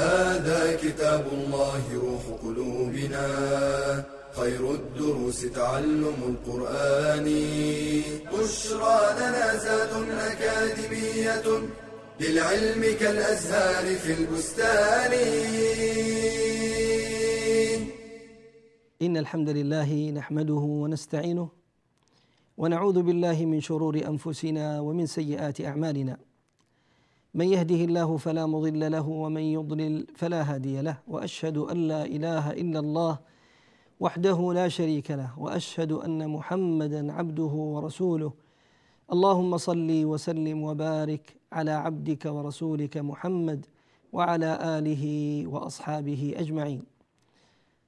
هذا كتاب الله روح قلوبنا. خير الدروس تعلم القرآن. بشرى لنا زاد أكاديمية للعلم كالأزهار في البستان. إن الحمد لله نحمده ونستعينه ونعوذ بالله من شرور أنفسنا ومن سيئات أعمالنا. من يهده الله فلا مضل له ومن يضلل فلا هادي له وأشهد أن لا إله إلا الله وحده لا شريك له وأشهد أن محمدا عبده ورسوله. اللهم صل وسلم وبارك على عبدك ورسولك محمد وعلى آله وأصحابه أجمعين.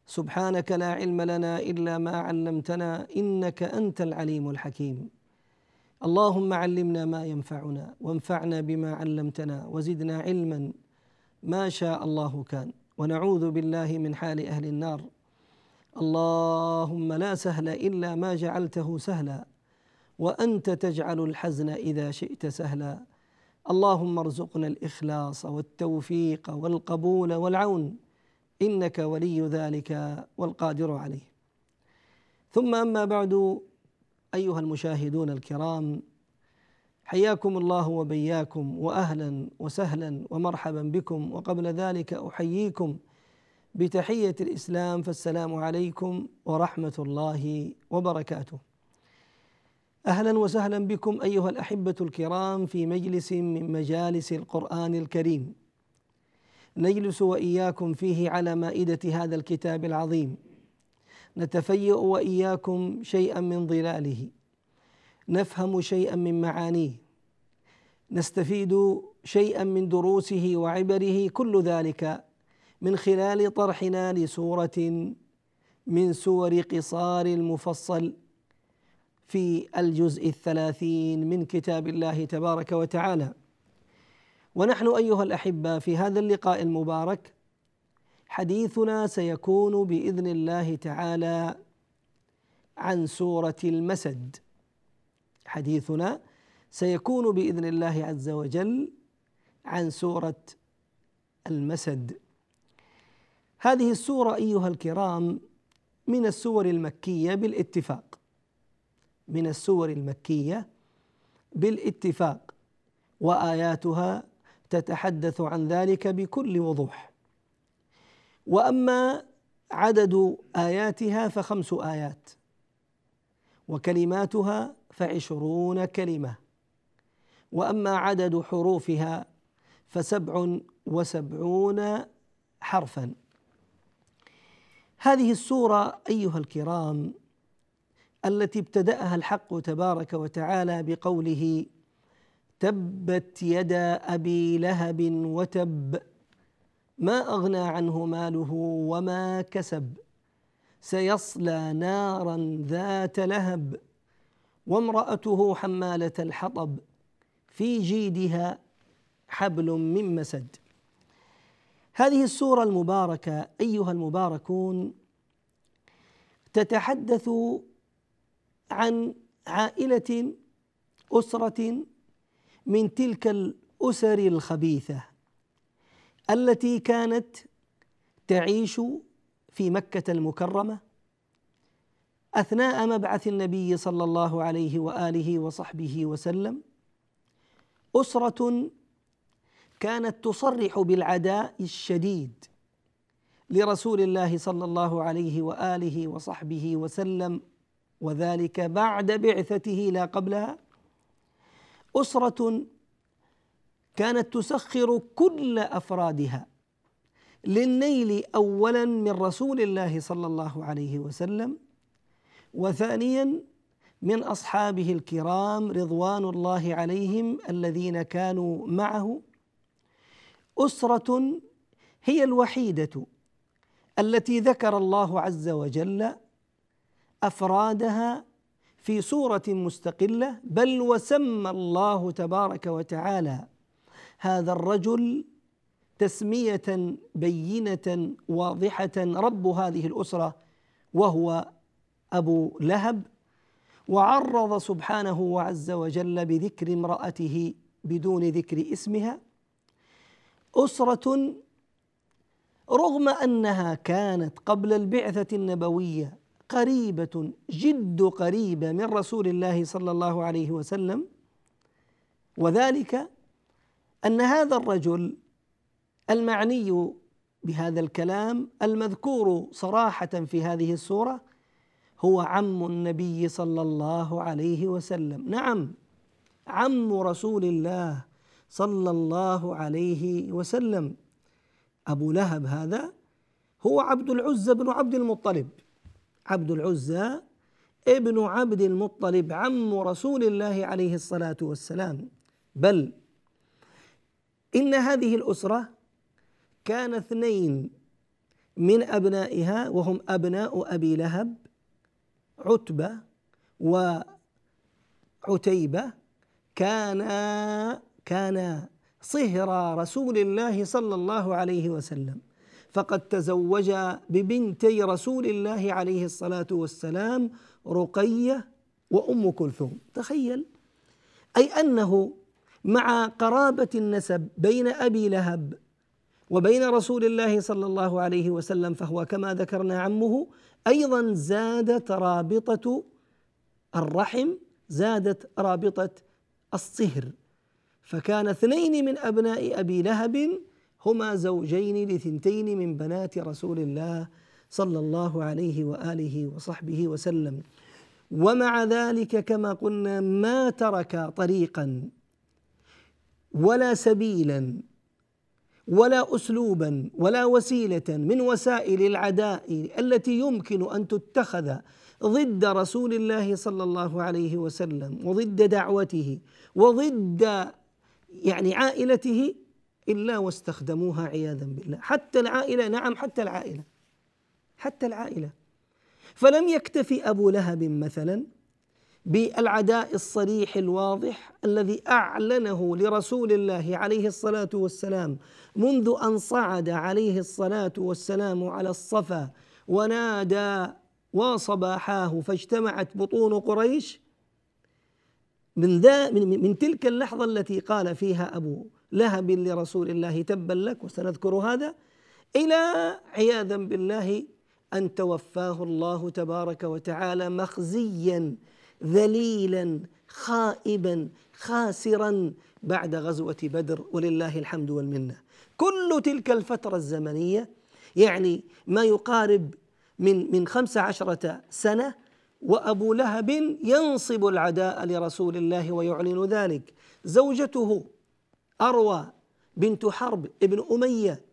سبحانك لا علم لنا إلا ما علمتنا إنك أنت العليم الحكيم. اللهم علمنا ما ينفعنا وانفعنا بما علمتنا وزدنا علما ما شاء الله كان. ونعوذ بالله من حال أهل النار. اللهم لا سهل إلا ما جعلته سهلا وأنت تجعل الحزن إذا شئت سهلا. اللهم ارزقنا الإخلاص والتوفيق والقبول والعون إنك ولي ذلك والقادر عليه. ثم أما بعد أيها المشاهدون الكرام حياكم الله وبياكم واهلا وسهلا ومرحبا بكم وقبل ذلك أحييكم بتحية الإسلام فالسلام عليكم ورحمة الله وبركاته. أهلا وسهلا بكم أيها الأحبة الكرام في مجلس من مجالس القرآن الكريم. نجلس وإياكم فيه على مائدة هذا الكتاب العظيم. نتفيأ وإياكم شيئا من ظلاله نفهم شيئا من معانيه. نستفيد شيئا من دروسه وعبره. كل ذلك من خلال طرحنا لسورة من سور قصار المفصل في الجزء الثلاثين من كتاب الله تبارك وتعالى. ونحن أيها الأحبة في هذا اللقاء المبارك حديثنا سيكون بإذن الله تعالى عن سورة المسد. حديثنا سيكون بإذن الله عز وجل عن سورة المسد. هذه السورة أيها الكرام من السور المكية بالاتفاق. من السور المكية بالاتفاق. وآياتها تتحدث عن ذلك بكل وضوح. وأما عدد آياتها فخمس آيات وكلماتها فعشرون كلمة وأما عدد حروفها فسبع وسبعون حرفا. هذه السورة أيها الكرام التي ابتدأها الحق تبارك وتعالى بقوله تبت يدا أبي لهب وتب ما أغنى عنه ماله وما كسب. سيصلى نارا ذات لهب وامرأته حمالة الحطب في جيدها حبل من مسد. هذه السورة المباركة أيها المباركون تتحدث عن عائلة أسرة من تلك الأسر الخبيثة. التي كانت تعيش في مكة المكرمة أثناء مبعث النبي صلى الله عليه وآله وصحبه وسلم أسرة كانت تصرح بالعداء الشديد لرسول الله صلى الله عليه وآله وصحبه وسلم وذلك بعد بعثته لا قبلها. أسرة كانت تسخر كل أفرادها للنيل اولا من رسول الله صلى الله عليه وسلم وثانيا من أصحابه الكرام رضوان الله عليهم الذين كانوا معه. أسرة هي الوحيدة التي ذكر الله عز وجل أفرادها في سوره مستقلة بل وسمى الله تبارك وتعالى هذا الرجل تسمية بينة واضحة رب هذه الأسرة وهو أبو لهب وعرض سبحانه عز وجل بذكر امرأته بدون ذكر اسمها. أسرة رغم أنها كانت قبل البعثة النبوية قريبة جد قريبة من رسول الله صلى الله عليه وسلم وذلك أن هذا الرجل المعني بهذا الكلام المذكور صراحة في هذه السورة هو عم النبي صلى الله عليه وسلم. نعم عم رسول الله صلى الله عليه وسلم. أبو لهب هذا هو عبد العزى بن عبد المطلب. عبد العزى ابن عبد المطلب عم رسول الله عليه الصلاة والسلام. بل إن هذه الأسرة كان اثنين من أبنائها وهم أبناء أبي لهب عتبة وعتيبة كانا كانا صهر رسول الله صلى الله عليه وسلم. فقد تزوجا ببنتي رسول الله عليه الصلاة والسلام رقية وأم كلثوم. تخيل. أي أنه مع قرابة النسب بين أبي لهب وبين رسول الله صلى الله عليه وسلم فهو كما ذكرنا عمه أيضا زادت رابطة الرحم زادت رابطة الصهر. فكان اثنين من أبناء أبي لهب هما زوجين لثنتين من بنات رسول الله صلى الله عليه وآله وصحبه وسلم. ومع ذلك كما قلنا ما ترك طريقا. ولا سبيلا ولا اسلوبا ولا وسيلة من وسائل العداء التي يمكن أن تتخذ ضد رسول الله صلى الله عليه وسلم وضد دعوته وضد يعني عائلته إلا واستخدموها عياذا بالله. حتى العائلة نعم حتى العائلة حتى العائلة. فلم يكتفي أبو لهب مثلا بالعداء الصريح الواضح الذي أعلنه لرسول الله عليه الصلاة والسلام منذ أن صعد عليه الصلاة والسلام على الصفا ونادى وصباحاه فاجتمعت بطون قريش. من ذا من, من تلك اللحظة التي قال فيها أبو لهب لرسول الله تبا لك وسنذكر هذا إلى عياذا بالله أن توفاه الله تبارك وتعالى مخزيا ذليلا خائبا خاسرا بعد غزوة بدر ولله الحمد والمنة. كل تلك الفترة الزمنية يعني ما يقارب من من خمس عشرة سنة وأبو لهب ينصب العداء لرسول الله ويعلن ذلك. زوجته أروى بنت حرب ابن أمية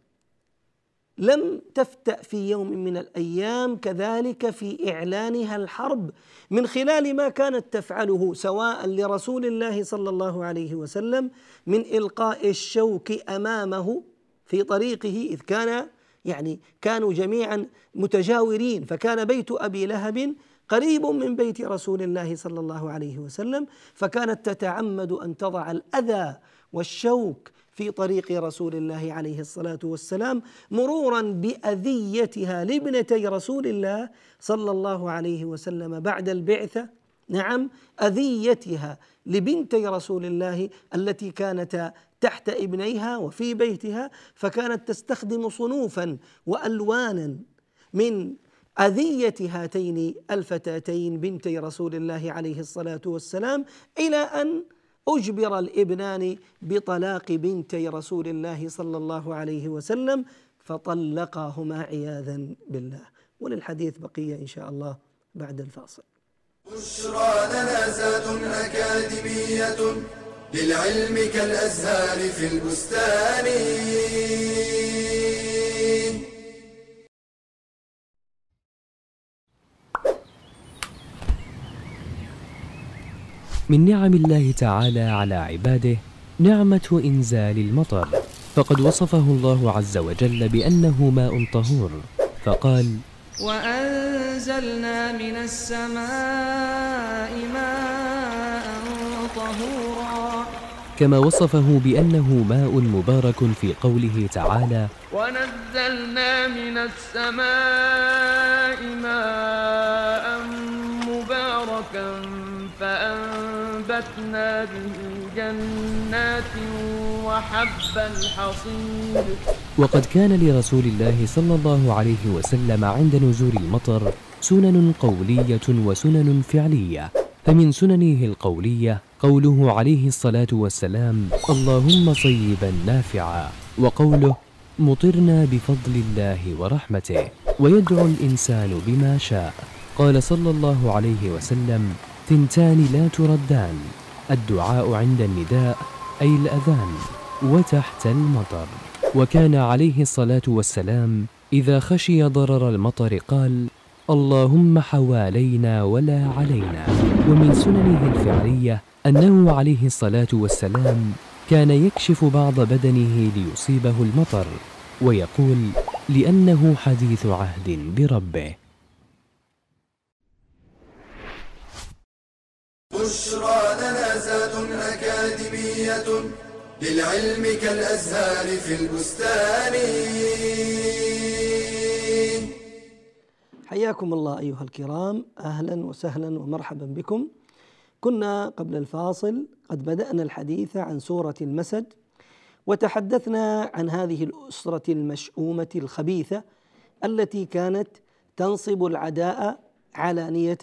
لم تفتأ في يوم من الأيام كذلك في إعلانها الحرب من خلال ما كانت تفعله سواء لرسول الله صلى الله عليه وسلم من إلقاء الشوك أمامه في طريقه إذ كان يعني كانوا جميعا متجاورين فكان بيت أبي لهب قريب من بيت رسول الله صلى الله عليه وسلم فكانت تتعمد أن تضع الأذى والشوك في طريق رسول الله عليه الصلاة والسلام مرورا بأذيتها لابنتي رسول الله صلى الله عليه وسلم بعد البعثة. نعم أذيتها لبنتي رسول الله التي كانتا تحت ابنيها وفي بيتها فكانت تستخدم صنوفا وألوانا من اذيه هاتين الفتاتين بنتي رسول الله عليه الصلاة والسلام إلى أن أجبر الإبنان بطلاق بنتي رسول الله صلى الله عليه وسلم فطلقاهما عياذا بالله. وللحديث بقية إن شاء الله بعد الفاصل. بشرى لنا زاد أكاديمية للعلم كالأزهار في البستان. من نعم الله تعالى على عباده نعمة إنزال المطر. فقد وصفه الله عز وجل بأنه ماء طهور فقال وأنزلنا من السماء ماء طهورا. كما وصفه بأنه ماء مبارك في قوله تعالى ونزلنا من السماء ماء فأنبتنا به جنات وحب الحصيد. وقد كان لرسول الله صلى الله عليه وسلم عند نزول المطر سنن قولية وسنن فعلية. فمن سننه القولية قوله عليه الصلاة والسلام اللهم صيبا نافعا. وقوله مطرنا بفضل الله ورحمته ويدعو الإنسان بما شاء. قال صلى الله عليه وسلم ثنتان لا تردان. الدعاء عند النداء أي الأذان وتحت المطر. وكان عليه الصلاة والسلام إذا خشي ضرر المطر قال اللهم حوالينا ولا علينا. ومن سننه الفعلية أنه عليه الصلاة والسلام كان يكشف بعض بدنه ليصيبه المطر ويقول لأنه حديث عهد بربه. بشرى لنا زاد أكاديمية للعلم كالأزهار في البستان. حياكم الله أيها الكرام. أهلا وسهلا ومرحبا بكم. كنا قبل الفاصل قد بدأنا الحديث عن سورة المسد وتحدثنا عن هذه الأسرة المشؤومة الخبيثة التي كانت تنصب العداء علانية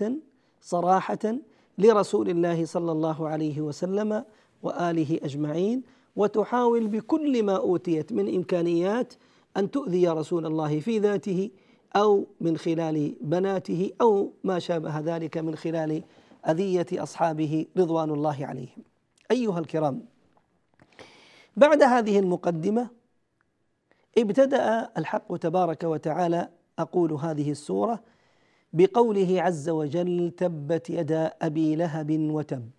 صراحة لرسول الله صلى الله عليه وسلم وآله أجمعين وتحاول بكل ما أوتيت من إمكانيات أن تؤذي رسول الله في ذاته أو من خلال بناته أو ما شابه ذلك من خلال أذية أصحابه رضوان الله عليهم. أيها الكرام بعد هذه المقدمة ابتدأ الحق تبارك وتعالى أقول هذه السورة بقوله عز وجل تبت يدا أبي لهب وتب.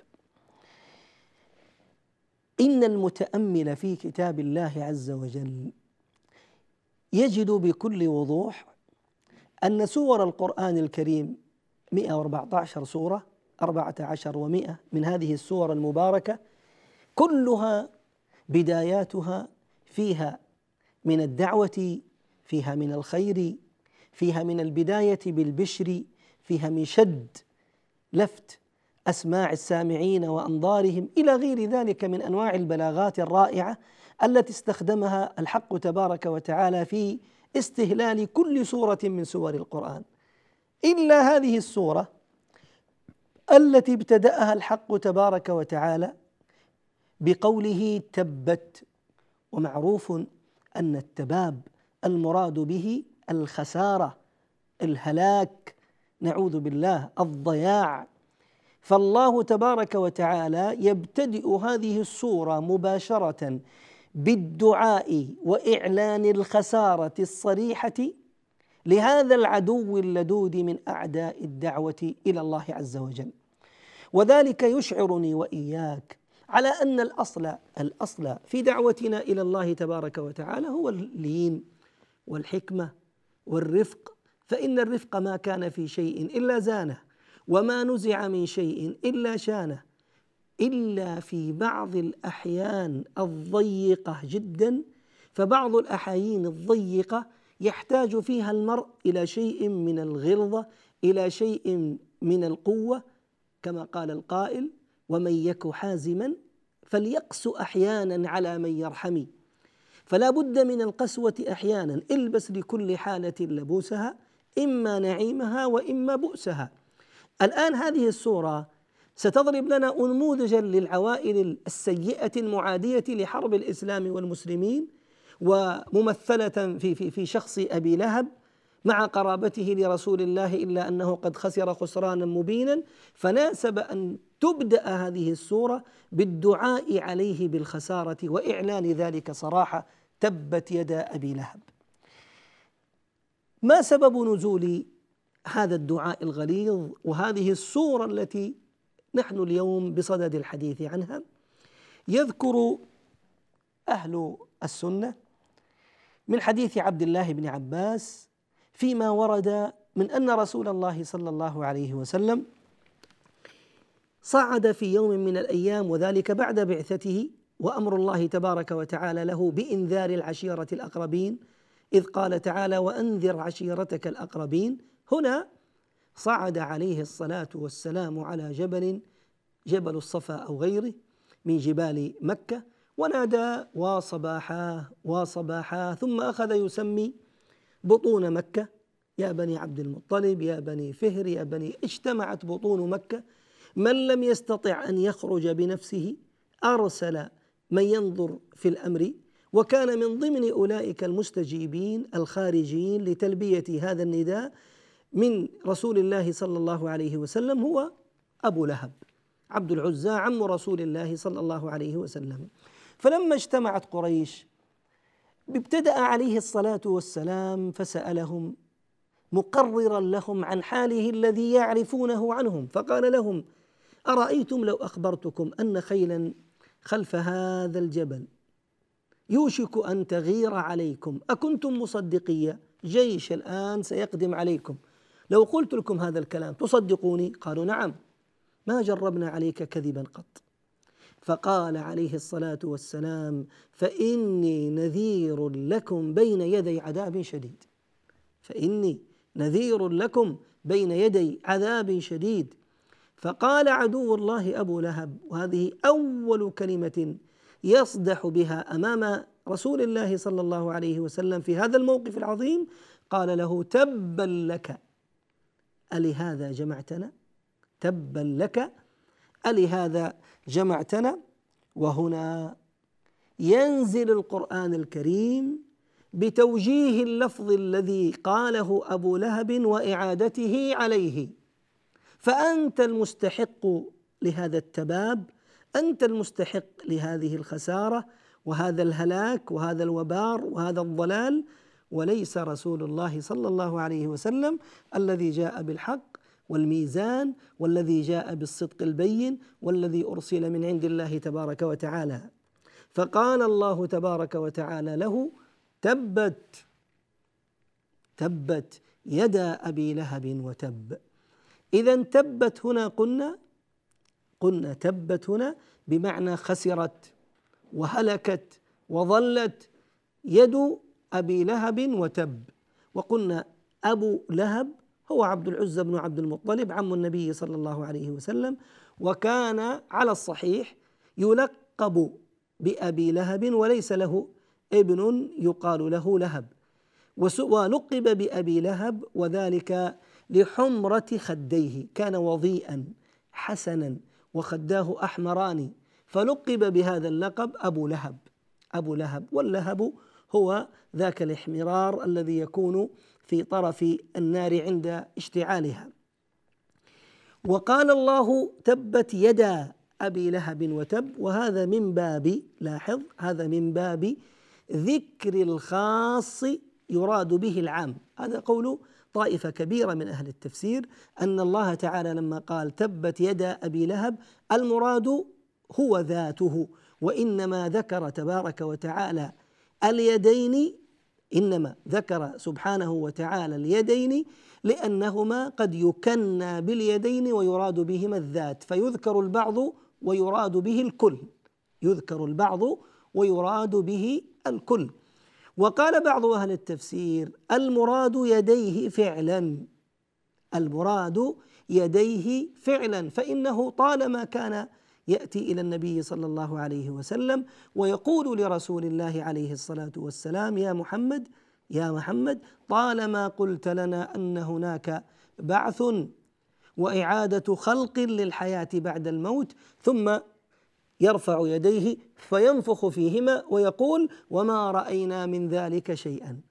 إن المتأمل في كتاب الله عز وجل يجد بكل وضوح أن سور القرآن الكريم 114 سورة 14 و100 من هذه السور المباركة كلها بداياتها فيها من الدعوة فيها من الخير فيها من البداية بالبشر فيها من شد لفت أسماع السامعين وأنظارهم إلى غير ذلك من أنواع البلاغات الرائعة التي استخدمها الحق تبارك وتعالى في استهلال كل سورة من سور القرآن. إلا هذه السورة التي ابتدأها الحق تبارك وتعالى بقوله تبت ومعروف أن التباب المراد به الخسارة الهلاك نعوذ بالله الضياع. فالله تبارك وتعالى يبتدئ هذه السورة مباشرة بالدعاء وإعلان الخسارة الصريحة لهذا العدو اللدود من أعداء الدعوة إلى الله عز وجل. وذلك يشعرني وإياك على أن الأصل الأصل في دعوتنا إلى الله تبارك وتعالى هو اللين والحكمة والرفق فإن الرفق ما كان في شيء إلا زانه وما نزع من شيء إلا شانه إلا في بعض الأحيان الضيقة جدا فبعض الاحايين الضيقة يحتاج فيها المرء إلى شيء من الغلظة إلى شيء من القوة كما قال القائل ومن يك حازما فليقس أحيانا على من يرحمي فلا بد من القسوة أحيانا. البس لكل حالة لبوسها إما نعيمها وإما بؤسها. الآن هذه السوره ستضرب لنا نموذجا للعوائل السيئة المعادية لحرب الإسلام والمسلمين وممثلة في في في شخص أبي لهب مع قرابته لرسول الله إلا أنه قد خسر خسرانا مبينا. فناسب أن تبدأ هذه السورة بالدعاء عليه بالخسارة وإعلان ذلك صراحة تبت يدا أبي لهب. ما سبب نزول هذا الدعاء الغليظ وهذه السورة التي نحن اليوم بصدد الحديث عنها؟ يذكر أهل السنة من حديث عبد الله بن عباس فيما ورد من أن رسول الله صلى الله عليه وسلم صعد في يوم من الأيام وذلك بعد بعثته وأمر الله تبارك وتعالى له بإنذار العشيرة الأقربين إذ قال تعالى وأنذر عشيرتك الأقربين. هنا صعد عليه الصلاة والسلام على جبل جبل الصفا أو غيره من جبال مكة ونادى وصباحاه وصباحاه ثم أخذ يسمي بطون مكة يا بني عبد المطلب يا بني فهر يا بني اجتمعت بطون مكة من لم يستطع أن يخرج بنفسه أرسل من ينظر في الأمر وكان من ضمن أولئك المستجيبين الخارجين لتلبية هذا النداء من رسول الله صلى الله عليه وسلم هو أبو لهب عبد العزى عم رسول الله صلى الله عليه وسلم. فلما اجتمعت قريش ابتدأ عليه الصلاة والسلام فسألهم مقررا لهم عن حاله الذي يعرفونه عنهم فقال لهم أرأيتم لو أخبرتكم أن خيلا خلف هذا الجبل يوشك أن تغير عليكم. أكنتم مصدقيه جيش الآن سيقدم عليكم. لو قلت لكم هذا الكلام تصدقوني؟ قالوا نعم. ما جربنا عليك كذبا قط. فقال عليه الصلاة والسلام فإني نذير لكم بين يدي عذاب شديد. فإني نذير لكم بين يدي عذاب شديد. فقال عدو الله أبو لهب وهذه أول كلمة يصدح بها أمام رسول الله صلى الله عليه وسلم في هذا الموقف العظيم قال له تبا لك. ألهذا جمعتنا؟ تبا لك. ألهذا جمعتنا؟ وهنا ينزل القرآن الكريم بتوجيه اللفظ الذي قاله أبو لهب وإعادته عليه. فأنت المستحق لهذا التباب أنت المستحق لهذه الخسارة وهذا الهلاك وهذا الوبار وهذا الضلال. وليس رسول الله صلى الله عليه وسلم الذي جاء بالحق والميزان والذي جاء بالصدق البين والذي أرسل من عند الله تبارك وتعالى. فقال الله تبارك وتعالى له تبت تبت يدا أبي لهب وتب. إذا تبت هنا قلنا قلنا تبت هنا بمعنى خسرت وهلكت وظلت. يد أبي لهب وتب. وقلنا أبو لهب هو عبد العزى بن عبد المطلب عم النبي صلى الله عليه وسلم وكان على الصحيح يلقب بأبي لهب وليس له ابن يقال له لهب. ولقب بأبي لهب وذلك لحمرة خديه. كان وضيئا حسنا وخداه أحمران فلقب بهذا اللقب أبو لهب. أبو لهب واللهب هو ذاك الاحمرار الذي يكون في طرف النار عند اشتعالها. وقال الله تبت يدا أبي لهب وتب. وهذا من باب لاحظ هذا من باب ذكر الخاص يراد به العام. هذا قول طائفة كبيرة من أهل التفسير أن الله تعالى لما قال تبت يدا أبي لهب المراد هو ذاته وإنما ذكر تبارك وتعالى اليدين إنما ذكر سبحانه وتعالى اليدين لأنهما قد يكنى باليدين ويراد بهما الذات فيذكر البعض ويراد به الكل يذكر البعض ويراد به الكل. وقال بعض أهل التفسير المراد يديه فعلا. المراد يديه فعلا. فإنه طالما كان يأتي إلى النبي صلى الله عليه وسلم ويقول لرسول الله عليه الصلاة والسلام يا محمد يا محمد طالما قلت لنا أن هناك بعث وإعادة خلق للحياة بعد الموت ثم يرفع يديه فينفخ فيهما ويقول وما رأينا من ذلك شيئا.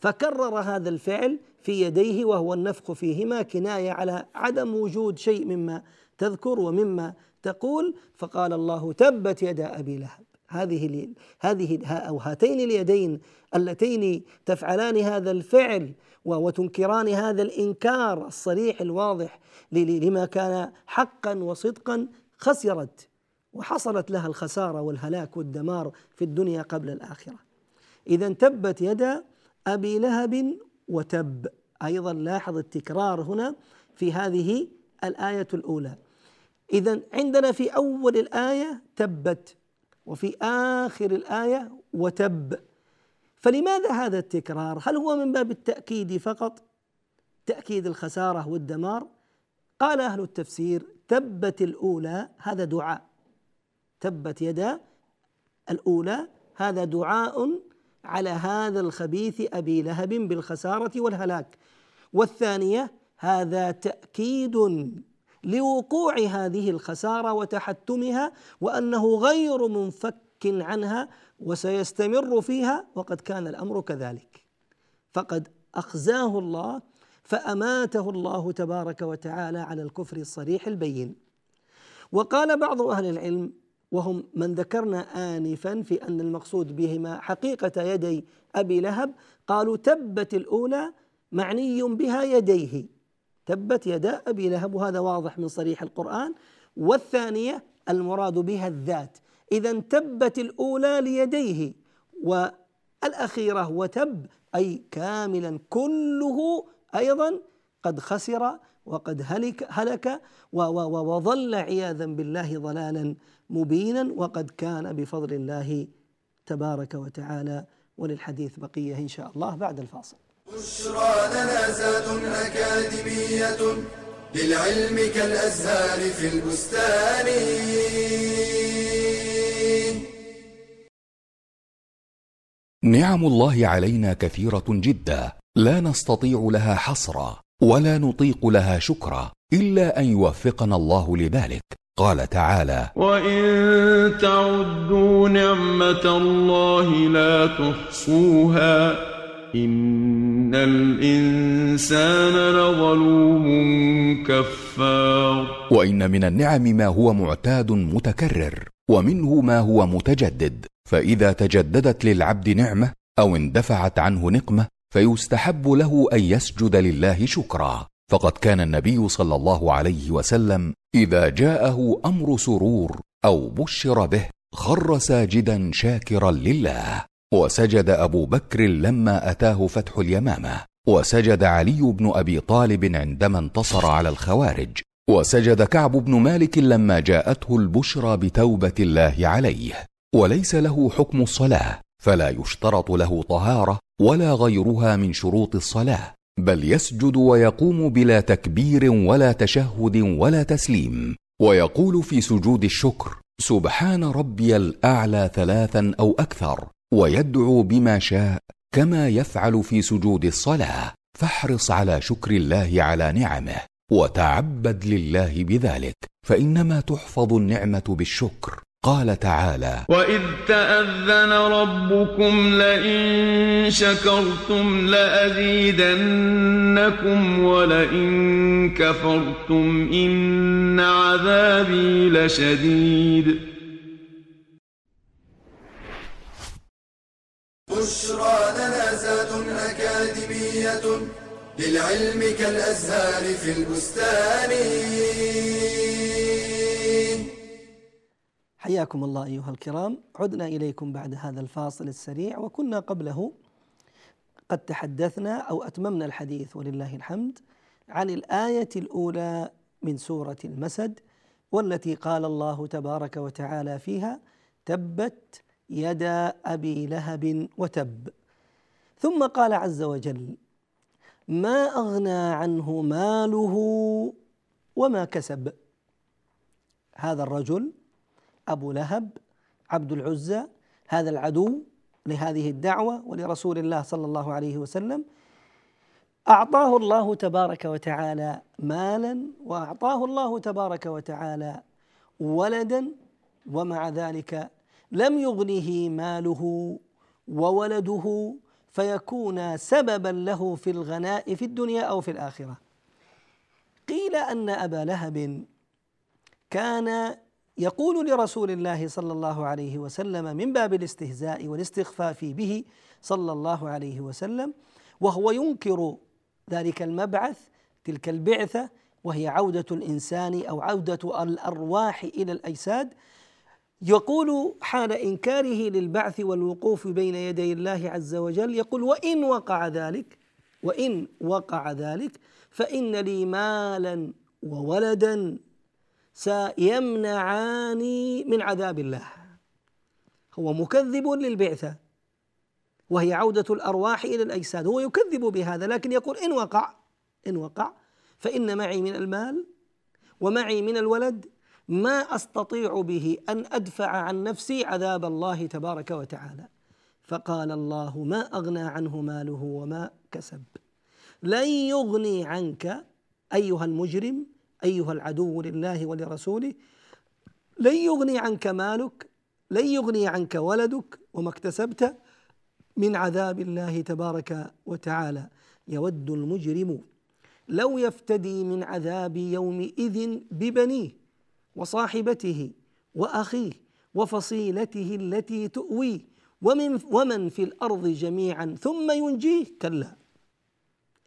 فكرر هذا الفعل في يديه وهو النفخ فيهما كناية على عدم وجود شيء مما تذكر ومما تقول. فقال الله تبت يدا أبي لهب. هذه هذه أو هاتين اليدين اللتين تفعلان هذا الفعل وتنكران هذا الإنكار الصريح الواضح لما كان حقا وصدقا خسرت. وحصلت لها الخسارة والهلاك والدمار في الدنيا قبل الآخرة إذا تبت يدا أبي لهب وتب أيضا لاحظ التكرار هنا في هذه الآية الأولى إذا عندنا في أول الآية تبت وفي آخر الآية وتب فلماذا هذا التكرار؟ هل هو من باب التأكيد فقط؟ تأكيد الخسارة والدمار؟ قال أهل التفسير تبت الأولى هذا دعاء تبت يدا الأولى هذا دعاء على هذا الخبيث أبي لهب بالخسارة والهلاك. والثانية هذا تأكيد لوقوع هذه الخسارة وتحتمها وأنه غير منفك عنها وسيستمر فيها وقد كان الأمر كذلك. فقد أخزاه الله فأماته الله تبارك وتعالى على الكفر الصريح البين. وقال بعض أهل العلم وهم من ذكرنا آنفا في أن المقصود بهما حقيقة يدي أبي لهب. قالوا تبت الأولى معني بها يديه. تبت يدا أبي لهب وهذا واضح من صريح القرآن. والثانية المراد بها الذات. إذا تبت الأولى ليديه والأخيرة وتب أي كاملا كله أيضا قد خسر وقد هلك هلك وظل عياذا بالله ضلالا مبينا وقد كان بفضل الله تبارك وتعالى وللحديث بقية إن شاء الله بعد الفاصل. بشرى لنا زاد أكاديمية للعلم كالأزهار في البستان. نعم الله علينا كثيرة جدا لا نستطيع لها حصرا ولا نطيق لها شكرا إلا أن يوفقنا الله لذلك. قال تعالى وان تعدوا نعمه الله لا تحصوها ان الانسان لظلوم كفار. وان من النعم ما هو معتاد متكرر ومنه ما هو متجدد. فاذا تجددت للعبد نعمه أو اندفعت عنه نقمه فيستحب له أن يسجد لله شكرا. فقد كان النبي صلى الله عليه وسلم إذا جاءه أمر سرور أو بشر به خر ساجدا شاكرا لله. وسجد أبو بكر لما أتاه فتح اليمامة. وسجد علي بن أبي طالب عندما انتصر على الخوارج. وسجد كعب بن مالك لما جاءته البشرى بتوبة الله عليه. وليس له حكم الصلاة. فلا يشترط له طهارة ولا غيرها من شروط الصلاة بل يسجد ويقوم بلا تكبير ولا تشهد ولا تسليم ويقول في سجود الشكر سبحان ربي الأعلى ثلاثا أو أكثر ويدعو بما شاء كما يفعل في سجود الصلاة فاحرص على شكر الله على نعمه وتعبد لله بذلك فإنما تحفظ النعمة بالشكر. قال تعالى وإذ تأذن ربكم لئن شكرتم لأزيدنكم ولئن كفرتم إن عذابي لشديد بشرى لنا زاد أكاديمية للعلم كالأزهار في البستان حياكم الله أيها الكرام. عدنا إليكم بعد هذا الفاصل السريع وكنا قبله قد تحدثنا أو أتممنا الحديث ولله الحمد عن الآية الأولى من سورة المسد والتي قال الله تبارك وتعالى فيها تبت يدا أبي لهب وتب. ثم قال عز وجل ما أغنى عنه ماله وما كسب. هذا الرجل أبو لهب عبد العزى هذا العدو لهذه الدعوة ولرسول الله صلى الله عليه وسلم أعطاه الله تبارك وتعالى مالا وأعطاه الله تبارك وتعالى ولدا ومع ذلك لم يغنه ماله وولده فيكون سببا له في الغناء في الدنيا أو في الآخرة. قيل أن أبا لهب كان يقول لرسول الله صلى الله عليه وسلم من باب الاستهزاء والاستخفاف به صلى الله عليه وسلم وهو ينكر ذلك المبعث تلك البعثة وهي عودة الإنسان أو عودة الأرواح إلى الأجساد. يقول حال إنكاره للبعث والوقوف بين يدي الله عز وجل يقول وإن وقع ذلك وإن وقع ذلك فإن لي مالا وولدا سيمنعاني من عذاب الله. هو مكذب للبعثة وهي عودة الأرواح إلى الأجساد. هو يكذب بهذا لكن يقول إن وقع إن وقع فإن معي من المال ومعي من الولد ما أستطيع به أن أدفع عن نفسي عذاب الله تبارك وتعالى. فقال الله ما أغنى عنه ماله وما كسب. لن يغني عنك أيها المجرم أيها العدو لله ولرسوله لن يغني عنك مالك لن يغني عنك ولدك وما اكتسبت من عذاب الله تبارك وتعالى. يود المجرم لو يفتدي من عذاب يومئذ ببنيه وصاحبته وأخيه وفصيلته التي تؤويه ومن ومن في الأرض جميعا ثم ينجيه كلا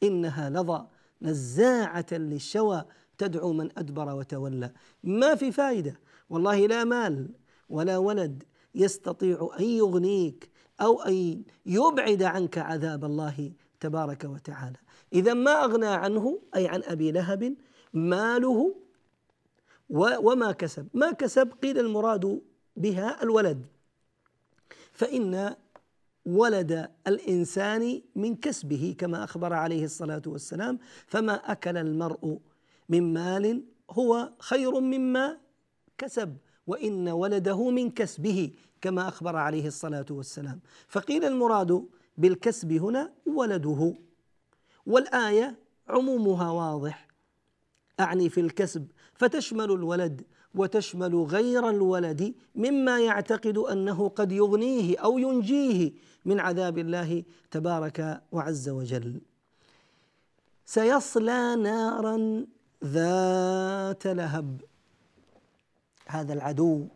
إنها لظى نزاعة للشوى تدعو من أدبر وتولى. ما في فائده والله لا مال ولا ولد يستطيع أن يغنيك أو أن يبعد عنك عذاب الله تبارك وتعالى. إذا ما أغنى عنه أي عن أبي لهب ماله وما كسب. ما كسب قيل المراد بها الولد. فإن ولد الإنسان من كسبه كما أخبر عليه الصلاة والسلام فما أكل المرء من مال هو خير مما كسب وإن ولده من كسبه كما أخبر عليه الصلاة والسلام. فقيل المراد بالكسب هنا ولده. والآية عمومها واضح. أعني في الكسب فتشمل الولد وتشمل غير الولد مما يعتقد أنه قد يغنيه أو ينجيه من عذاب الله تبارك وعز وجل. سيصلى نارا ذات لهب. هذا العدو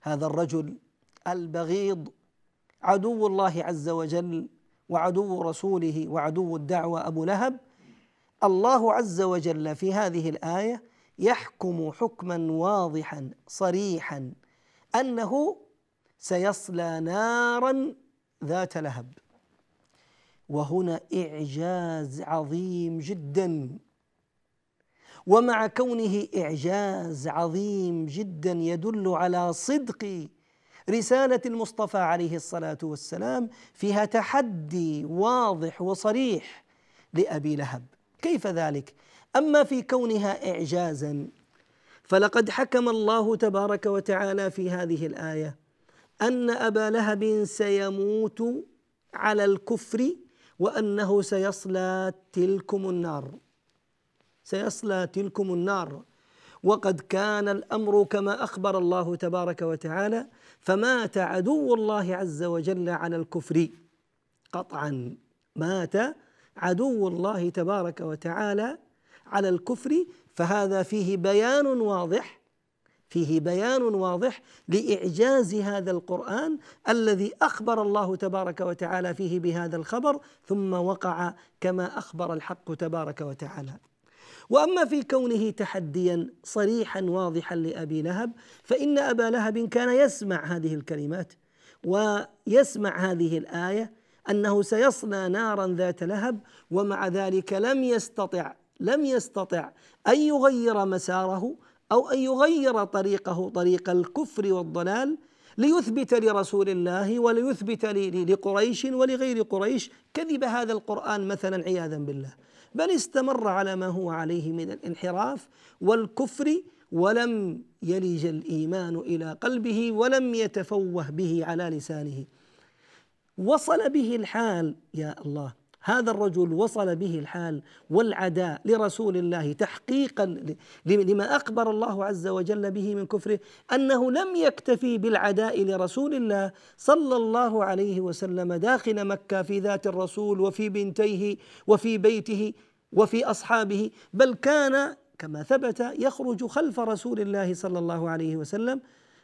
هذا الرجل البغيض عدو الله عز وجل وعدو رسوله وعدو الدعوة أبو لهب. الله عز وجل في هذه الآية يحكم حكما واضحا صريحا أنه سيصلى نارا ذات لهب. وهنا إعجاز عظيم جدا. ومع كونه إعجاز عظيم جدا يدل على صدق رسالة المصطفى عليه الصلاة والسلام فيها تحدي واضح وصريح لأبي لهب. كيف ذلك؟ أما في كونها اعجازا فلقد حكم الله تبارك وتعالى في هذه الآية أن أبا لهب سيموت على الكفر وأنه سيصلى تلكم النار. سيصلى تلكم النار. وقد كان الأمر كما أخبر الله تبارك وتعالى فمات عدو الله عز وجل على الكفر. قطعا مات عدو الله تبارك وتعالى على الكفر. فهذا فيه بيان واضح فيه بيان واضح لإعجاز هذا القرآن الذي أخبر الله تبارك وتعالى فيه بهذا الخبر ثم وقع كما أخبر الحق تبارك وتعالى. وأما في كونه تحديا صريحا واضحا لأبي لهب فإن أبا لهب كان يسمع هذه الكلمات ويسمع هذه الآية أنه سيصلى نارا ذات لهب ومع ذلك لم يستطع لم يستطع أن يغير مساره أو أن يغير طريقه طريق الكفر والضلال ليثبت لرسول الله وليثبت لقريش ولغير قريش. كذب هذا القرآن مثلا عياذا بالله. بل استمر على ما هو عليه من الانحراف والكفر ولم يلج الإيمان إلى قلبه ولم يتفوه به على لسانه. وصل به الحال يا الله هذا الرجل وصل به الحال والعداء لرسول الله تحقيقا لما أخبر الله عز وجل به من كفره أنه لم يكتفي بالعداء لرسول الله صلى الله عليه وسلم داخل مكة في ذات الرسول وفي بنتيه وفي بيته وفي أصحابه بل كان كما ثبت يخرج خلف رسول الله صلى الله عليه وسلم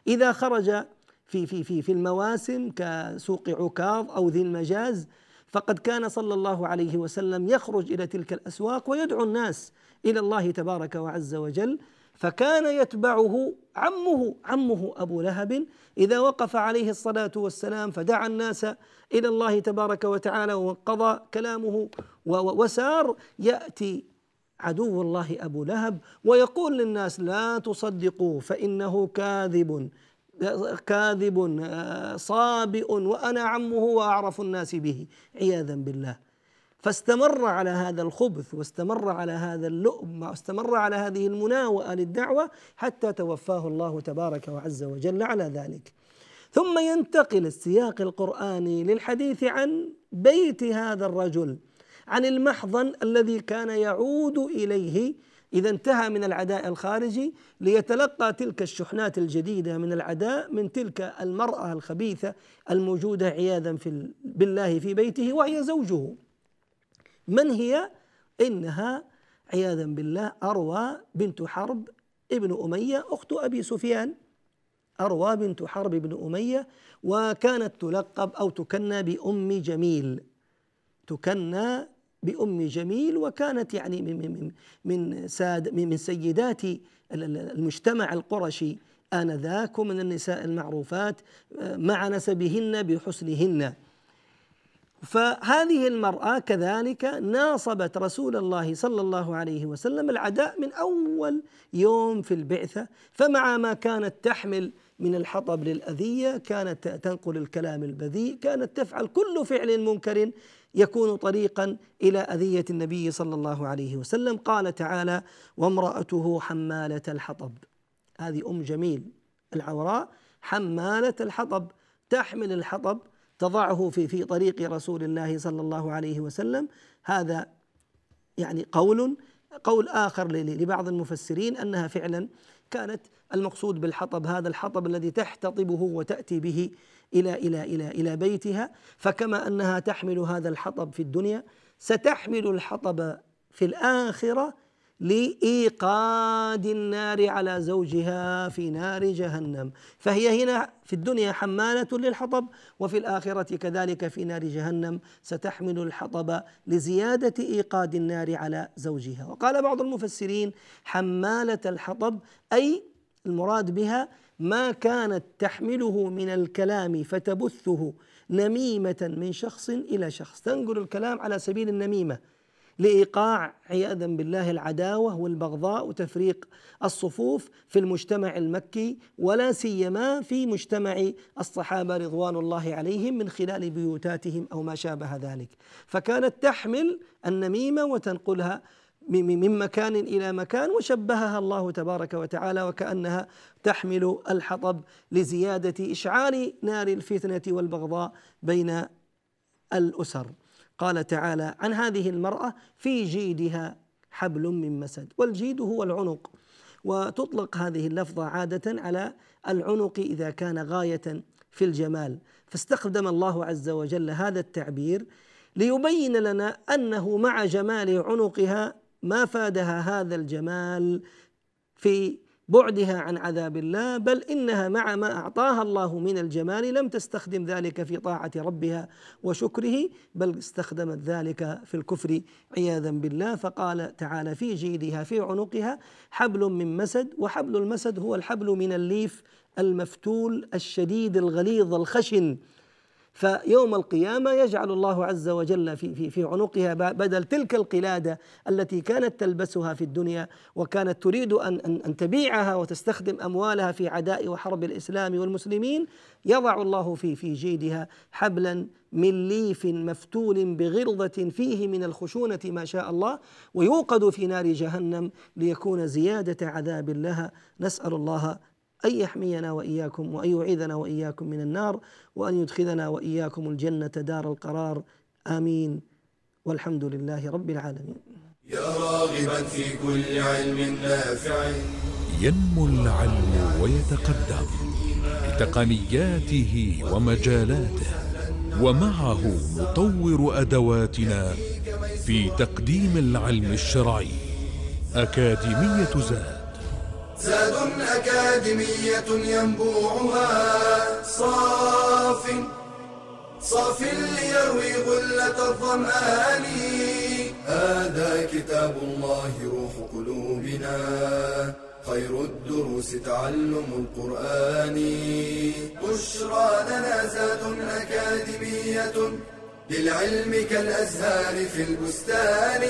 إذا خرج في في في في المواسم كسوق عكاظ أو ذي المجاز فقد كان صلى الله عليه وسلم يخرج إلى تلك الأسواق ويدعو الناس إلى الله تبارك وعز وجل فكان يتبعه عمه عمه أبو لهب إذا وقف عليه الصلاة والسلام فدعا الناس إلى الله تبارك وتعالى وقضى كلامه وسار يأتي عدو الله أبو لهب ويقول للناس لا تصدقوا فإنه كاذب. كاذب صابئ وأنا عمه وأعرف الناس به عياذا بالله. فاستمر على هذا الخبث واستمر على هذا اللؤم واستمر على هذه المناوئة للدعوة حتى توفاه الله تبارك وعز وجل على ذلك. ثم ينتقل السياق القرآني للحديث عن بيت هذا الرجل عن المحضن الذي كان يعود إليه إذا انتهى من العداء الخارجي ليتلقى تلك الشحنات الجديدة من العداء من تلك المرأة الخبيثة الموجودة عياذا في بالله في بيته وهي زوجه. من هي؟ إنها عياذا بالله أروى بنت حرب ابن أمية أخت أبي سفيان. أروى بنت حرب بن أمية وكانت تلقب أو تكنى بأم جميل. تكنى بأم جميل وكانت يعني من من ساد من سيدات المجتمع القرشي آنذاك ومن النساء المعروفات مع نسبهن بحسنهن. فهذه المرأة كذلك ناصبت رسول الله صلى الله عليه وسلم العداء من أول يوم في البعثة. فمع ما كانت تحمل من الحطب للأذية كانت تنقل الكلام البذيء كانت تفعل كل فعل منكر يكون طريقا إلى أذية النبي صلى الله عليه وسلم. قال تعالى وامرأته حمالة الحطب. هذه أم جميل العوراء. حمالة الحطب تحمل الحطب تضعه في في طريق رسول الله صلى الله عليه وسلم. هذا يعني قول قول آخر لبعض المفسرين أنها فعلا كانت المقصود بالحطب هذا الحطب الذي تحتطبه وتأتي به إلى إلى إلى إلى بيتها. فكما أنها تحمل هذا الحطب في الدنيا ستحمل الحطب في الآخرة لإيقاد النار على زوجها في نار جهنم. فهي هنا في الدنيا حمالة للحطب وفي الآخرة كذلك في نار جهنم ستحمل الحطب لزيادة إيقاد النار على زوجها. وقال بعض المفسرين حمالة الحطب أي المراد بها ما كانت تحمله من الكلام فتبثه نميمة من شخص إلى شخص. تنقل الكلام على سبيل النميمة. لإيقاع عياذا بالله العداوة والبغضاء وتفريق الصفوف في المجتمع المكي ولا سيما في مجتمع الصحابة رضوان الله عليهم من خلال بيوتاتهم أو ما شابه ذلك. فكانت تحمل النميمة وتنقلها من مكان إلى مكان وشبهها الله تبارك وتعالى وكأنها تحمل الحطب لزيادة إشعال نار الفتنة والبغضاء بين الأسر. قال تعالى عن هذه المرأة في جيدها حبل من مسد والجيد هو العنق. وتطلق هذه اللفظة عادة على العنق إذا كان غاية في الجمال. فاستخدم الله عز وجل هذا التعبير ليبين لنا أنه مع جمال عنقها ما فادها هذا الجمال في بعدها عن عذاب الله بل إنها مع ما أعطاها الله من الجمال لم تستخدم ذلك في طاعة ربها وشكره بل استخدمت ذلك في الكفر عياذا بالله. فقال تعالى في جيدها في عنقها حبل من مسد وحبل المسد هو الحبل من الليف المفتول الشديد الغليظ الخشن. فيوم القيامة يجعل الله عز وجل في في في عنقها بدل تلك القلادة التي كانت تلبسها في الدنيا وكانت تريد أن أن أن تبيعها وتستخدم أموالها في عداء وحرب الإسلام والمسلمين يضع الله في في جيدها حبلا من ليف مفتول بغلظة فيه من الخشونة ما شاء الله ويوقد في نار جهنم ليكون زيادة عذاب لها. نسأل الله أن يحمينا وإياكم وأن يعيذنا وإياكم من النار وأن يدخلنا وإياكم الجنة دار القرار. آمين. والحمد لله رب العالمين. يا راغبا في كل علم نافع. ينمو العلم ويتقدم بتقنياته ومجالاته ومعه نطور أدواتنا في تقديم العلم الشرعي. أكاديمية زاد. زاد أكاديمية ينبوعها. صاف صاف ليروي غلة الظمآن. هذا كتاب الله روح قلوبنا. خير الدروس تعلم القرآن. بشرى لنا زاد أكاديمية. للعلم كالأزهار في البستان.